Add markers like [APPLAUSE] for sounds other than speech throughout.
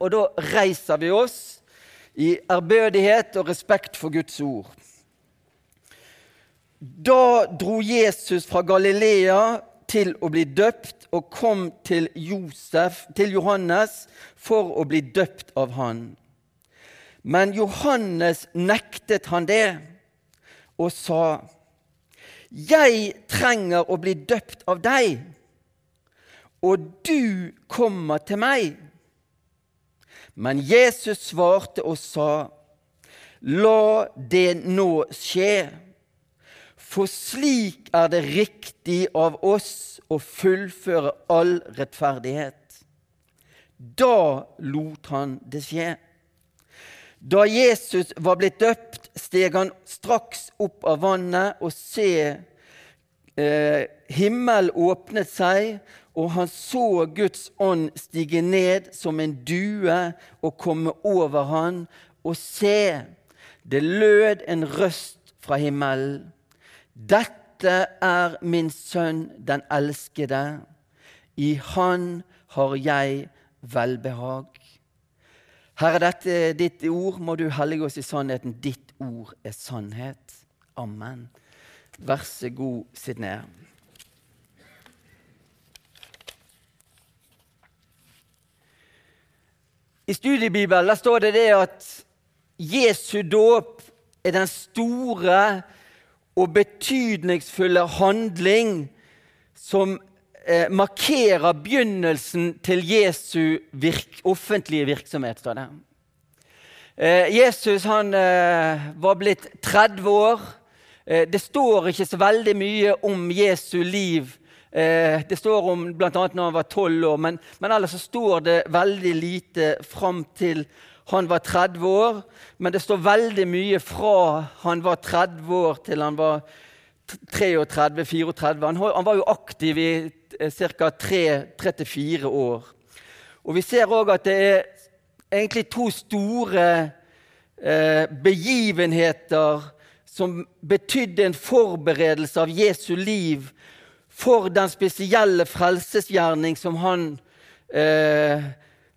og da reiser vi oss i ærbødighet og respekt for Guds ord. Da dro Jesus fra Galilea til å bli døpt og kom til, Josef, til Johannes for å bli døpt av han. Men Johannes nektet han det og sa, 'Jeg trenger å bli døpt av deg, og du kommer til meg.' Men Jesus svarte og sa, 'La det nå skje.' For slik er det riktig av oss å fullføre all rettferdighet. Da lot han det skje. Da Jesus var blitt døpt, steg han straks opp av vannet, og se, eh, himmel åpnet seg, og han så Guds ånd stige ned som en due og komme over han, og se, det lød en røst fra himmelen. Dette er min sønn, den elskede. I han har jeg velbehag. Herre, dette er ditt ord. Må du hellige oss i sannheten. Ditt ord er sannhet. Amen. Vær så god, sitt ned. I studiebibelen står det det at Jesu dåp er den store og betydningsfulle handling som eh, markerer begynnelsen til Jesu virk, offentlige virksomhet. står det. Eh, Jesus han eh, var blitt 30 år. Eh, det står ikke så veldig mye om Jesu liv. Eh, det står om bl.a. når han var 12 år, men, men ellers så står det veldig lite fram til han var 30 år, men det står veldig mye fra han var 30 år til han var 33-34. Han, han, var jo aktiv i eh, ca. 3-4 år. Og Vi ser òg at det er egentlig to store eh, begivenheter som betydde en forberedelse av Jesu liv for den spesielle frelsesgjerning som han eh,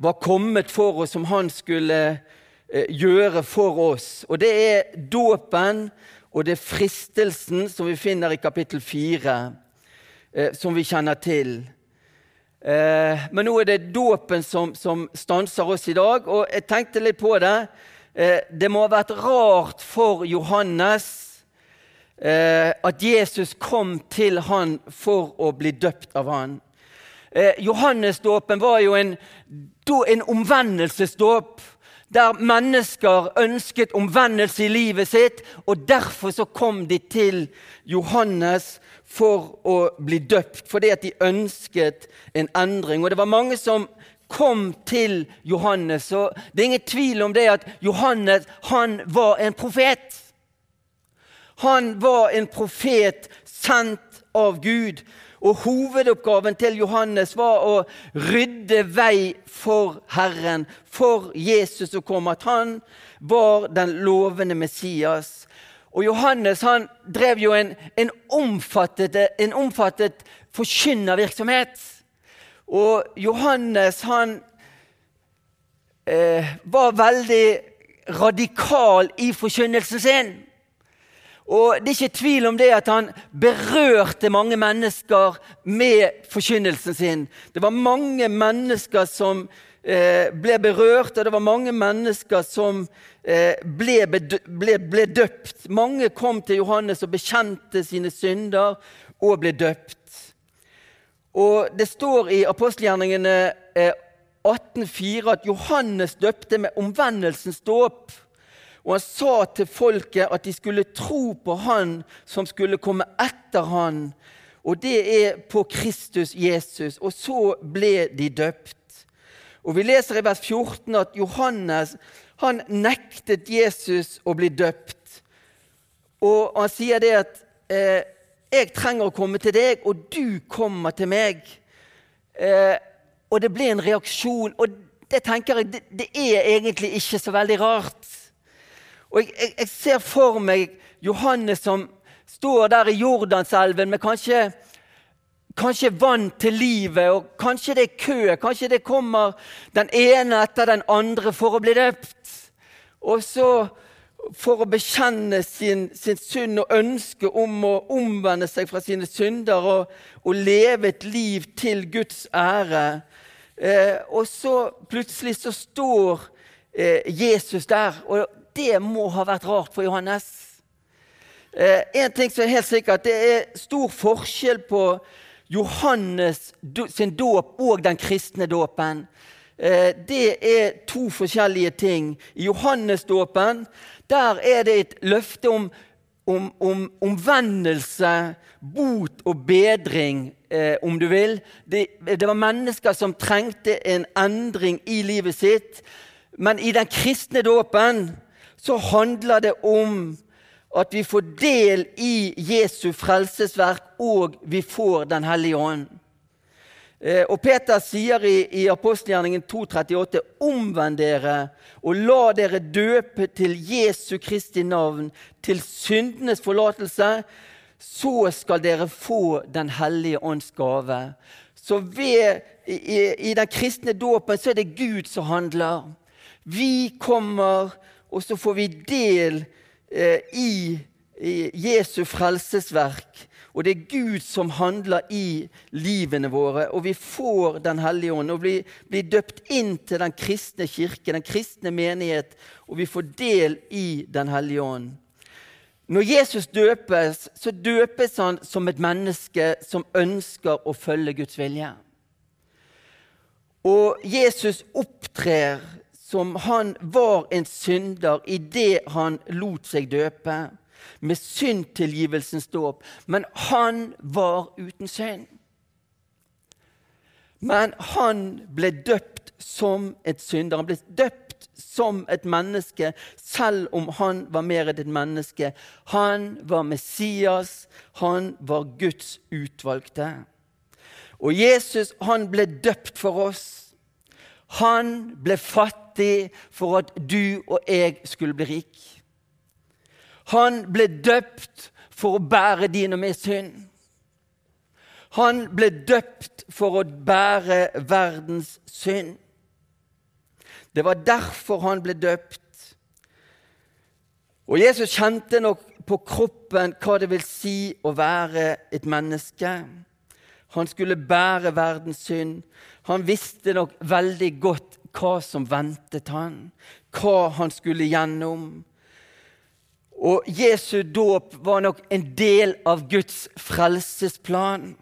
var kommet for oss, som han skulle eh, gjøre for oss. Og det er dåpen og det er fristelsen som vi finner i kapittel 4, eh, som vi kjenner til. Eh, men nå er det dåpen som, som, stanser oss i dag, og jeg tenkte litt på det. Eh, det må ha vært rart for Johannes eh, at Jesus kom til han for å bli døpt av han. Eh, Johannesdåpen var jo en, en omvendelsesdåp der mennesker ønsket omvendelse i livet sitt, og derfor så kom de til Johannes for å bli døpt, fordi at de ønsket en endring. Og det var mange som kom til Johannes, og det er ingen tvil om det at Johannes han var en profet. Han var en profet sendt av Gud. Og hovedoppgaven til Johannes var å rydde vei for Herren, for Jesus som kom, at han var den lovende Messias. Og Johannes han drev jo en, en omfattet, en omfattet forkynnervirksomhet. Og Johannes han eh, var veldig radikal i forkynnelsen sin. Og Det er ikke tvil om det at han berørte mange mennesker med forkynnelsen sin. Det var mange mennesker som eh, ble berørt, og det var mange mennesker som eh, ble, ble, ble, døpt. Mange kom til Johannes og bekjente sine synder og ble døpt. Og Det står i apostelgjerningene eh, 18,4 at Johannes døpte med omvendelsens dåp. Og han sa til folket at de skulle tro på han som skulle komme etter han. Og det er på Kristus Jesus. Og så ble de døpt. Og Vi leser i vers 14 at Johannes han nektet Jesus å bli døpt. Og han sier det at eh, 'Jeg trenger å komme til deg, og du kommer til meg'. Eh, og det blir en reaksjon. Og det tenker jeg, det, det er egentlig ikke så veldig rart. Og jeg, jeg, jeg, ser for meg Johannes som står der i Jordanselven med kanskje, kanskje vann til livet, og kanskje det er kø. Kanskje det kommer den ene etter den andre for å bli døpt. Og så for å bekjenne sin, sin synd og ønske om å omvende seg fra sine synder og, og leve et liv til Guds ære. Eh, og så plutselig så står eh, Jesus der, og det må ha vært rart for Johannes. Eh, en ting som er helt sikkert, Det er stor forskjell på Johannes sin dåp og den kristne dåpen. Eh, det er to forskjellige ting. I Johannesdåpen der er det et løfte om, om, om omvendelse, bot og bedring, eh, om du vil. Det, det, var mennesker som trengte en endring i livet sitt. Men i den kristne dåpen så handler det om at vi får del i Jesu frelsesverk, og vi får Den hellige ånd. Eh, og Peter sier i, i apostelgjerningen 2,38.: Omvend dere og la dere døpe til Jesu Kristi navn, til syndenes forlatelse. Så skal dere få Den hellige ånds gave. Så ved, i, i den kristne dåpen så er det Gud som handler. Vi kommer, og så får vi del eh, i, i Jesu frelsesverk. Og det er Gud som handler i livene våre, og vi får Den hellige ånd. Og blir, blir døpt inn til den kristne kirke, den kristne menighet, og vi får del i Den hellige ånd. Når Jesus døpes, så døpes han som et menneske som ønsker å følge Guds vilje. Og Jesus opptrer som han var en synder idet han lot seg døpe med syndtilgivelsens dåp. Men han var uten synd. Men han ble døpt som et synder. Han ble døpt som et menneske, selv om han var mer enn et menneske. Han var Messias, han var Guds utvalgte. Og Jesus han ble døpt for oss. Han ble fattig for at du og jeg skulle bli rik. Han ble døpt for å bære din og min synd. Han ble døpt for å bære verdens synd. Det var derfor han ble døpt. Og Jesus kjente nok på kroppen hva det vil si å være et menneske. Han skulle bære verdens synd. Han visste nok veldig godt hva som ventet han, hva han skulle gjennom. Og Jesu dåp var nok en del av Guds frelsesplan.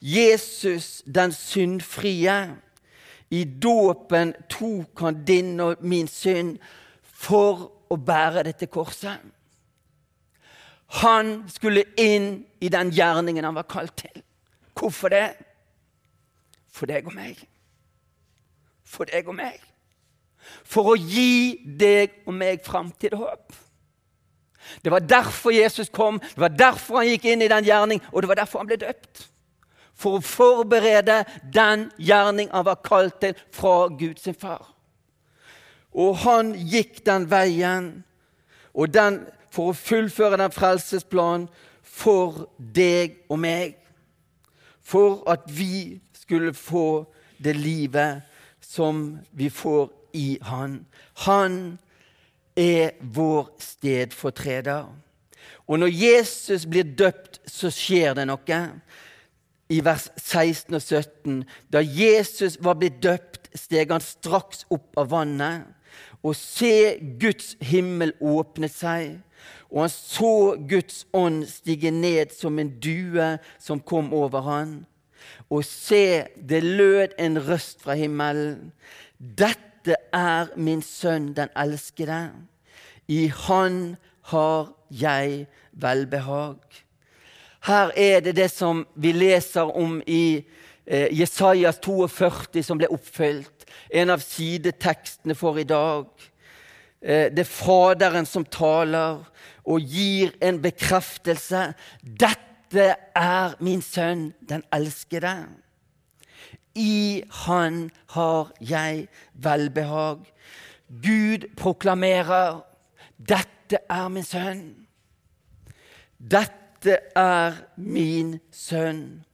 Jesus den syndfrie. I dåpen tok han din og min synd for å bære dette korset. Han skulle inn i den gjerningen han var kalt til. Hvorfor det? For deg og meg. For deg og meg. For å gi deg og meg framtid og håp. Det var derfor Jesus kom, det var derfor han gikk inn i den gjerning, og det var derfor han ble døpt. For å forberede den gjerning han var kalt til fra Gud sin far. Og han gikk den veien og den, for å fullføre den frelsesplanen for deg og meg. For at vi skulle få det livet som vi får i Han. Han er vår stedfortreder. Og når Jesus blir døpt, så skjer det noe. I vers 16 og 17. Da Jesus var blitt døpt, steg han straks opp av vannet. Og se, Guds himmel åpnet seg, og han så Guds ånd stige ned som en due som kom over han. Og se, det lød en røst fra himmelen. Dette dette er min sønn, den elskede. I han har jeg velbehag. Her er det det som vi leser om i eh, Jesajas 42, som ble oppfylt. En av sidetekstene for i dag. Eh, det er Faderen som taler og gir en bekreftelse. Dette er min sønn, den elskede. I Han har jeg velbehag. Gud proklamerer dette er min sønn. Dette er min sønn.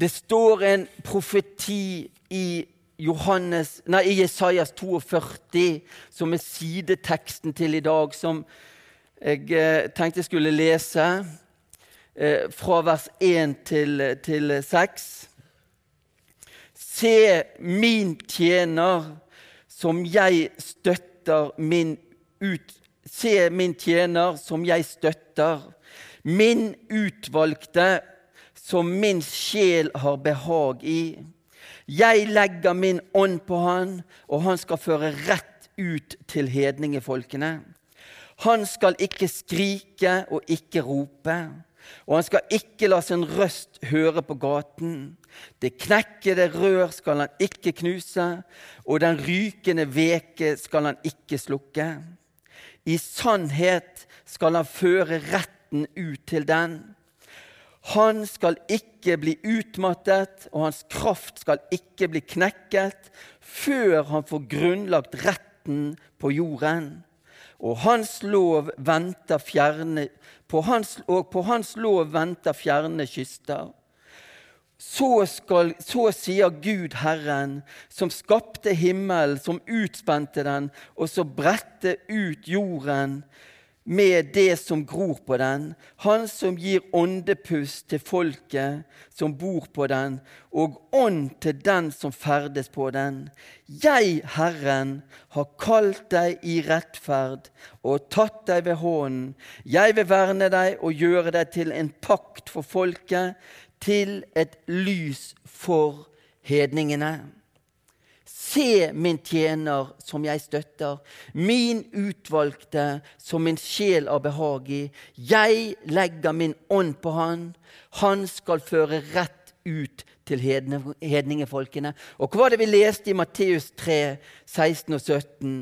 Det står en profeti i, Johannes, nei, i Jesajas 42, som er sideteksten til i dag, som jeg eh, tenkte jeg skulle lese eh, fra vers 1 til, til 6. Se min tjener, som jeg støtter min ut... Se min tjener, som jeg støtter, min utvalgte, som min sjel har behag i. Jeg legger min ånd på han, og han skal føre rett ut til hedningefolkene. Han skal ikke skrike og ikke rope, og han skal ikke la sin røst høre på gaten. Det knekkede rør skal han ikke knuse, og den rykende veke skal han ikke slukke. I sannhet skal han føre retten ut til den. Han skal ikke bli utmattet, og hans kraft skal ikke bli knekket før han får grunnlagt retten på jorden. Og hans lov venter fjerne, på hans, og på hans lov venter fjerne kyster. Så, skal, så sier Gud Herren, som skapte himmelen, som utspente den, og så bredte ut jorden med det som gror på den, han som gir åndepust til folket som bor på den, og ånd til den som ferdes på den. Jeg, Herren, har kalt deg i rettferd og tatt deg ved hånden. Jeg vil verne deg og gjøre deg til en pakt for folket, til et lys for hedningene. Se min tjener som jeg støtter, min utvalgte som min sjel har behag i. Jeg legger min ånd på han. Han skal føre rett ut til hedningefolkene. Og hva var det vi leste i Matteus 3, 16 og 17?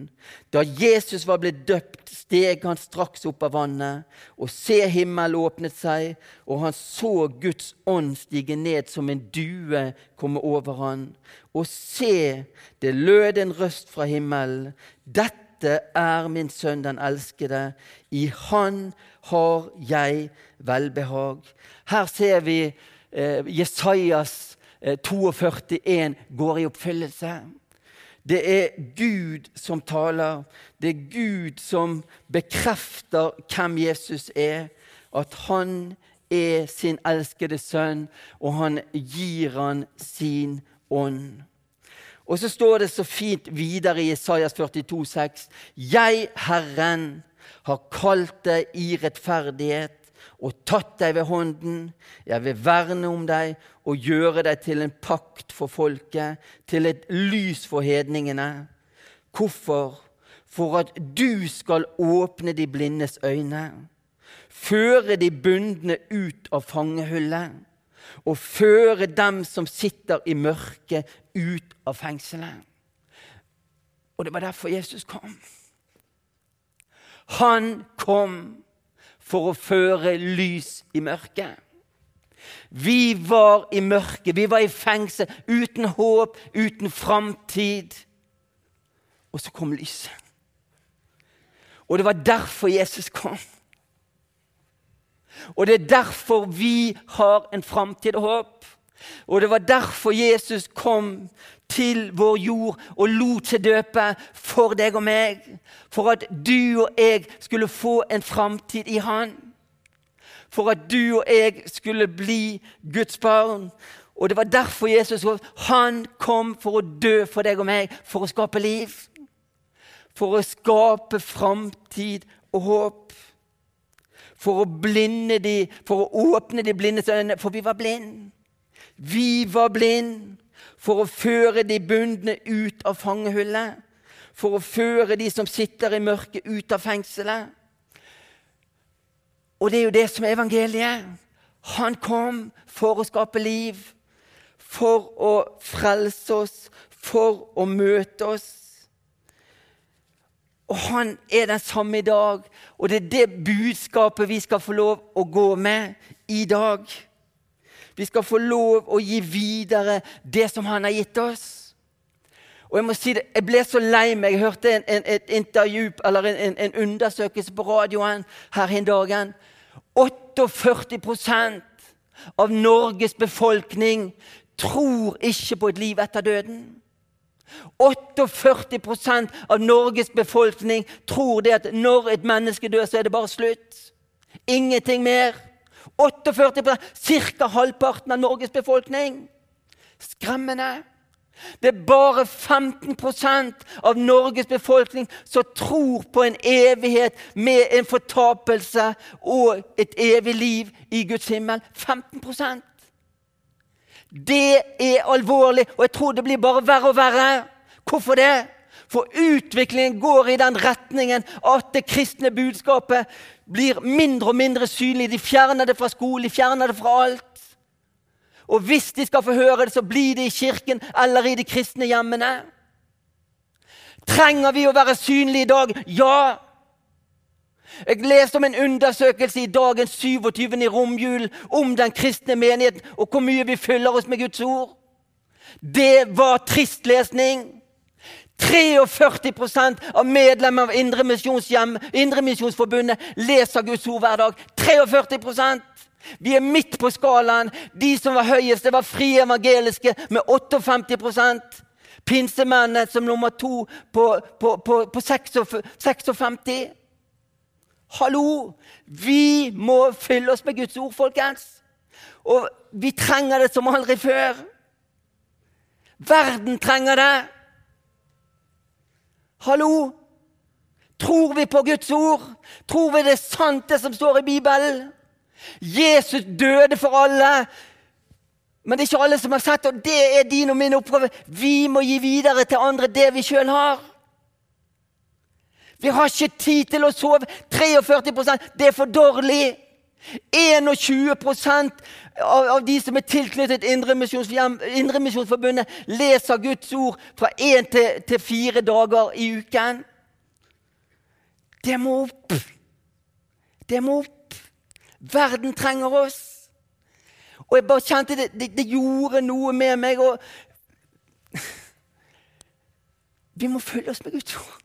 Da Jesus var blitt døpt, steg han straks opp av vannet, og se himmelen åpnet seg, og han så Guds ånd stige ned som en due komme over han. Og se, det lød en røst fra himmelen. Dette er min sønn den elskede. I han har jeg velbehag. Her ser vi Jesajas eh, 42,1 går i oppfyllelse. Det er Gud som taler. Det er Gud som bekrefter hvem Jesus er. At han er sin elskede sønn, og han gir han sin ånd. Og så står det så fint videre i Isaias 42, 42,6.: Jeg, Herren, har kalt deg i rettferdighet og tatt deg ved hånden. Jeg vil verne om deg og gjøre deg til en pakt for folket, til et lys for hedningene. Hvorfor? For at du skal åpne de blindes øyne, føre de bundne ut av fangehullet og føre dem som sitter i mørket, ut av fengselet. Og det var derfor Jesus kom. Han kom for å føre lys i mørket. Vi var i mørket, vi var i fengsel, uten håp, uten framtid. Og så kom lyset. Og det var derfor Jesus kom. Og det er derfor vi har en framtid og håp. Og det var derfor Jesus kom til vår jord og lot seg døpe for deg og meg. For at du og jeg skulle få en framtid i Han. For at du og jeg skulle bli Guds barn. Og det var derfor Jesus han kom for å dø for deg og meg, for å skape liv. For å skape framtid og håp. For å blinde de, for å åpne de blindes øyne, for vi var blinde. Vi var blinde for å føre de bundne ut av fangehullet. For å føre de som sitter i mørket, ut av fengselet. Og det er jo det som er evangeliet. Han kom for å skape liv, for å frelse oss, for å møte oss. Og han er den samme i dag, og det er det budskapet vi skal få lov å gå med i dag. Vi skal få lov å gi videre det som han har gitt oss. Og Jeg må si det, jeg ble så lei meg. Jeg hørte en, en, et intervju, eller en, en, undersøkelse på radioen her en dagen. 48% av Norges befolkning tror ikke på et liv etter døden. 48% av Norges befolkning tror det at når et menneske dør, så er det bare slutt. Ingenting mer. 48% Ca. halvparten av Norges befolkning. Skremmende. Det er bare 15% av Norges befolkning som tror på en evighet med en fortapelse og et evig liv i Guds himmel. 15% Det er alvorlig, og jeg tror det blir bare verre og verre. Hvorfor det? For utviklingen går i den retningen at det kristne budskapet blir mindre og mindre synlig. De fjerner det fra skolen, de fjerner det fra alt. Og hvis de skal få høre det, så blir det i kirken eller i de kristne hjemmene. Trenger vi å være synlige i dag? Ja! Jeg leste om en undersøkelse i dagens 27. i romjulen om den kristne menigheten og hvor mye vi fyller oss med Guds ord. Det var trist lesning. 43% av medlemmer av Indremisjonsforbundet leser Guds ord hver dag. 43 Vi er midt på skalaen. De som var høyest, det var frie evangeliske med 58% Pinsemennene som nummer to på, på, på, på 56. Hallo! Vi må fylle oss med Guds ord, folkens. Og vi trenger det som aldri før. Verden trenger det. Hallo! Tror vi på Guds ord? Tror vi det er sant, det som står i Bibelen? Jesus døde for alle. Men det er ikke alle som har sett og det er din og min oppgave. Vi må gi videre til andre det vi sjøl har. Vi har ikke tid til å sove. 43% det er for dårlig. 21 av, av de som er tilknyttet Indremisjonsforbundet, leser Guds ord fra én til, til fire dager i uken. Det må opp. Det må opp. Verden trenger oss. Og jeg bare kjente det, det, det gjorde noe med meg. og [LAUGHS] Vi må følge oss med Guds ord.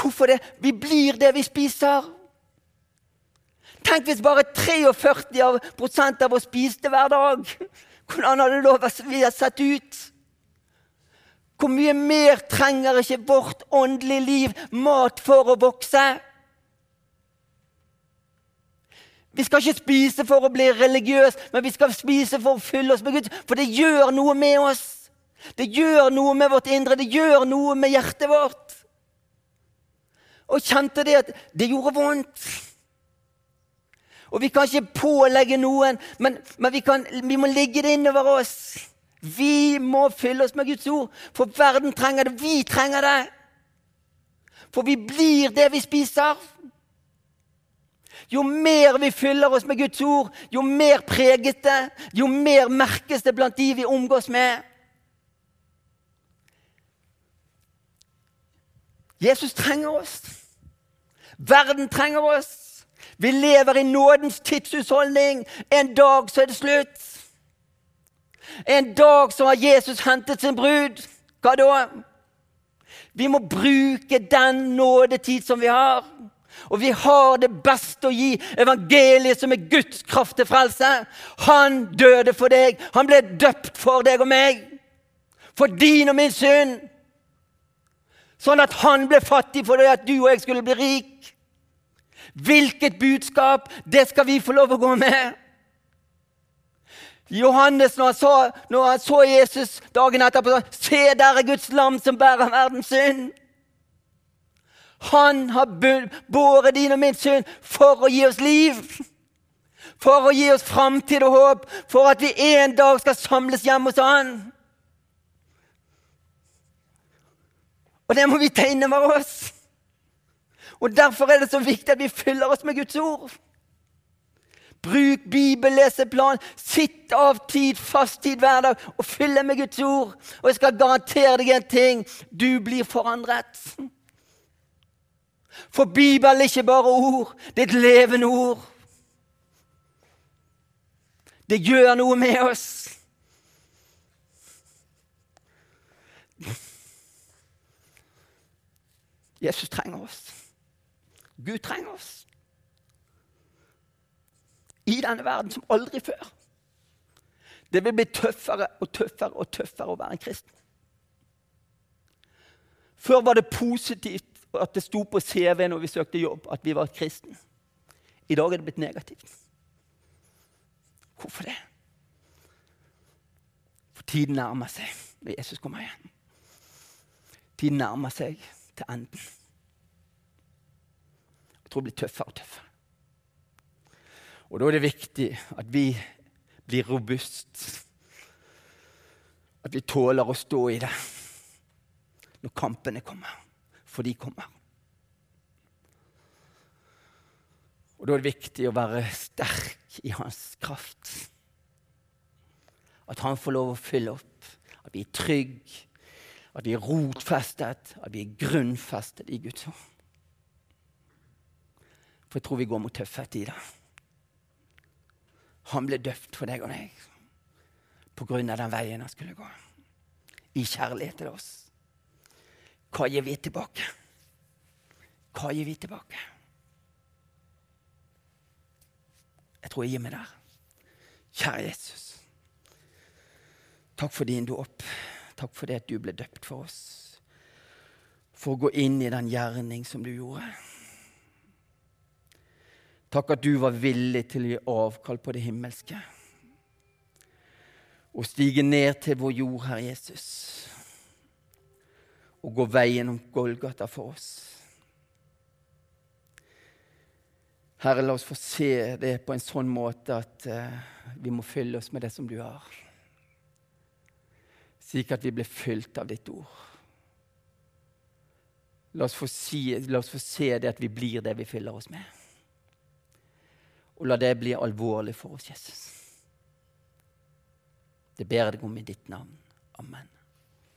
Hvorfor det? Vi blir det vi spiser. Tenk hvis bare 43 prosent av oss spiste hver dag. Hvordan hadde det da sett ut? Hvor mye mer trenger ikke vårt åndelige liv mat for å vokse? Vi skal ikke spise for å bli religiøs, men vi skal spise for å fylle oss med Gud. For det gjør noe med oss. Det gjør noe med vårt indre, det gjør noe med hjertet vårt. Og kjente det at det gjorde vondt. Og vi kan ikke pålegge noen, men, men vi, kan, vi, må ligge det innover oss. Vi må fylle oss med Guds ord, for verden trenger det. Vi trenger det. For vi blir det vi spiser. Jo mer vi fyller oss med Guds ord, jo mer preges det, jo mer merkes det blant de vi omgås med. Jesus trenger oss. Verden trenger oss. Vi lever i nådens tidshusholdning. En dag så er det slutt. En dag så har Jesus hentet sin brud. Hva da? Vi må bruke den nådetid som vi har. Og vi har det beste å gi evangeliet som er Guds kraft til frelse. Han døde for deg. Han ble døpt for deg og meg. For din og min synd. Sånn at han ble fattig for at du og jeg skulle bli rik. Hvilket budskap! Det skal vi få lov å gå med. Johannes, når han, så, når han så Jesus dagen etterpå, sa Se, der er Guds lam som bærer verdens synd. Han har båret din og min synd for å gi oss liv. For å gi oss framtid og håp, for at vi en dag skal samles hjemme hos Han. Og det må vi ta inn over oss. Og Derfor er det så viktig at vi fyller oss med Guds ord. Bruk bibelleseplan, sitt av tid, fast tid hver dag og fyll med Guds ord. Og jeg skal garantere deg en ting du blir forandret. For Bibelen er ikke bare ord, det er et levende ord. Det gjør noe med oss. Jesus trenger oss. Gud trenger oss. i denne verden som aldri før. Det vil bli tøffere og tøffere og tøffere å være en kristen. Før var det positivt at det sto på CV når vi søkte jobb, at vi var kristne. I dag er det blitt negativt. Hvorfor det? For tiden nærmer seg når Jesus kommer igjen. Tiden nærmer seg til enden. Jeg tror det blir tøffere og tøffere. Og da er det viktig at vi blir robust. At vi tåler å stå i det når kampene kommer. For de kommer. Og da er det viktig å være sterk i hans kraft. At han får lov å fylle opp. At vi er trygge. At vi er rotfestet. At vi er grunnfestet i Guds ord. For jeg tror vi går mot tøffe tider. Han ble døpt for deg og meg på grunn av den veien han skulle gå. I kjærlighet til oss. Hva gir vi tilbake? Hva gir vi tilbake? Jeg tror jeg gir meg der. Kjære Jesus. Takk for din dåp. Takk for det at du ble døpt for oss. For å gå inn i den gjerning som du gjorde. Takk at du var villig til å gi avkall på det himmelske. Og stige ned til vår jord, Herre Jesus. Og gå veien om Golgata for oss. Herre, la oss få se det på en sånn måte at uh, vi må fylle oss med det som du har. Slik at vi blir fylt av ditt ord. La oss, si, la oss få se det at vi blir det vi fyller oss med. Og la det bli alvorlig for oss, Jesus. Det ber jeg deg om i ditt navn. Amen.